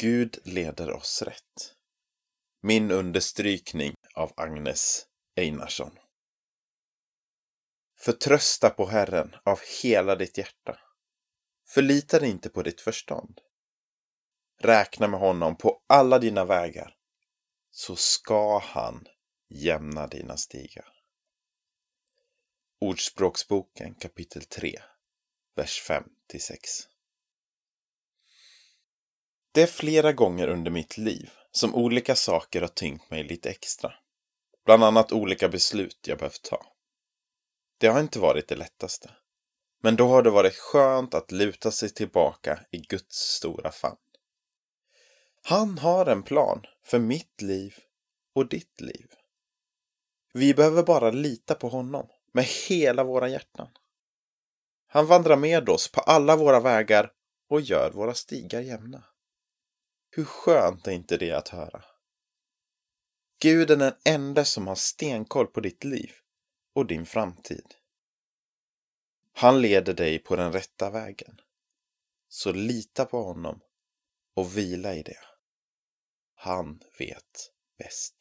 Gud leder oss rätt. Min understrykning av Agnes Einarsson. Förtrösta på Herren av hela ditt hjärta. Förlita dig inte på ditt förstånd. Räkna med honom på alla dina vägar, så ska han jämna dina stigar. Ordspråksboken kapitel 3, vers 5 6. Det är flera gånger under mitt liv som olika saker har tyngt mig lite extra. Bland annat olika beslut jag behövt ta. Det har inte varit det lättaste. Men då har det varit skönt att luta sig tillbaka i Guds stora famn. Han har en plan för mitt liv och ditt liv. Vi behöver bara lita på honom med hela våra hjärtan. Han vandrar med oss på alla våra vägar och gör våra stigar jämna. Hur skönt är inte det att höra? Gud är den enda som har stenkoll på ditt liv och din framtid. Han leder dig på den rätta vägen. Så lita på honom och vila i det. Han vet bäst.